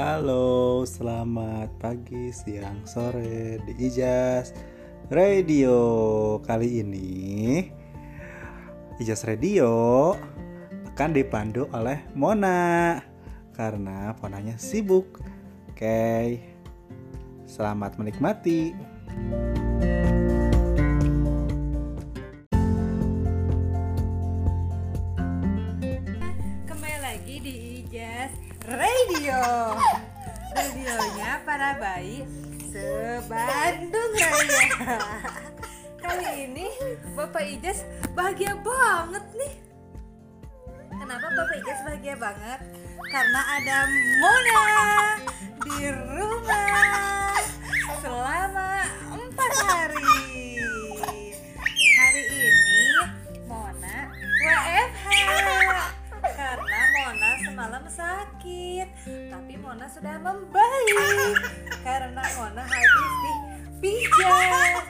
Halo, selamat pagi, siang, sore di Ijas Radio. Kali ini Ijas Radio akan dipandu oleh Mona karena Monanya sibuk. Oke. Selamat menikmati. Kembali lagi di Ijas Radio. Radionya para bayi Sebandung Raya. Kali ini Bapak Ijas bahagia banget nih. Kenapa Bapak Ijas bahagia banget? Karena ada Mona di rumah sakit. Tapi Mona sudah membaik. Karena Mona habis dipijat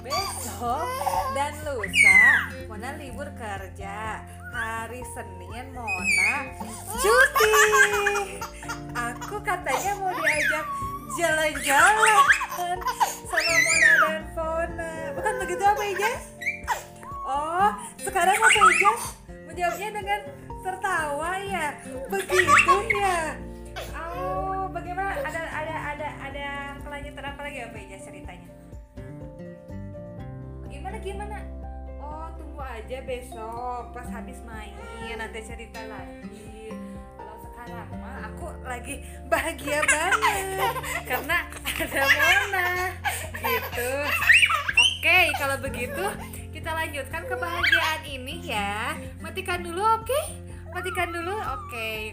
besok dan lusa Mona libur kerja. Hari Senin Mona cuti. Aku katanya mau diajak jalan-jalan sama Mona dan Fona. Bukan begitu apa Ijas? Oh, sekarang apa Ijas menjawabnya dengan tertawa ya? Begitu ya? Oh, bagaimana? Ada ada ada ada kelanjutan apa lagi apa Ijas ceritanya? Bagaimana gimana? Oh, tunggu aja besok pas habis main nanti cerita lagi. Kalau sekarang mah aku lagi bahagia banget karena ada Mona gitu. Oke, kalau begitu kita lanjutkan kebahagiaan ini ya. Matikan dulu, oke? Matikan dulu, oke.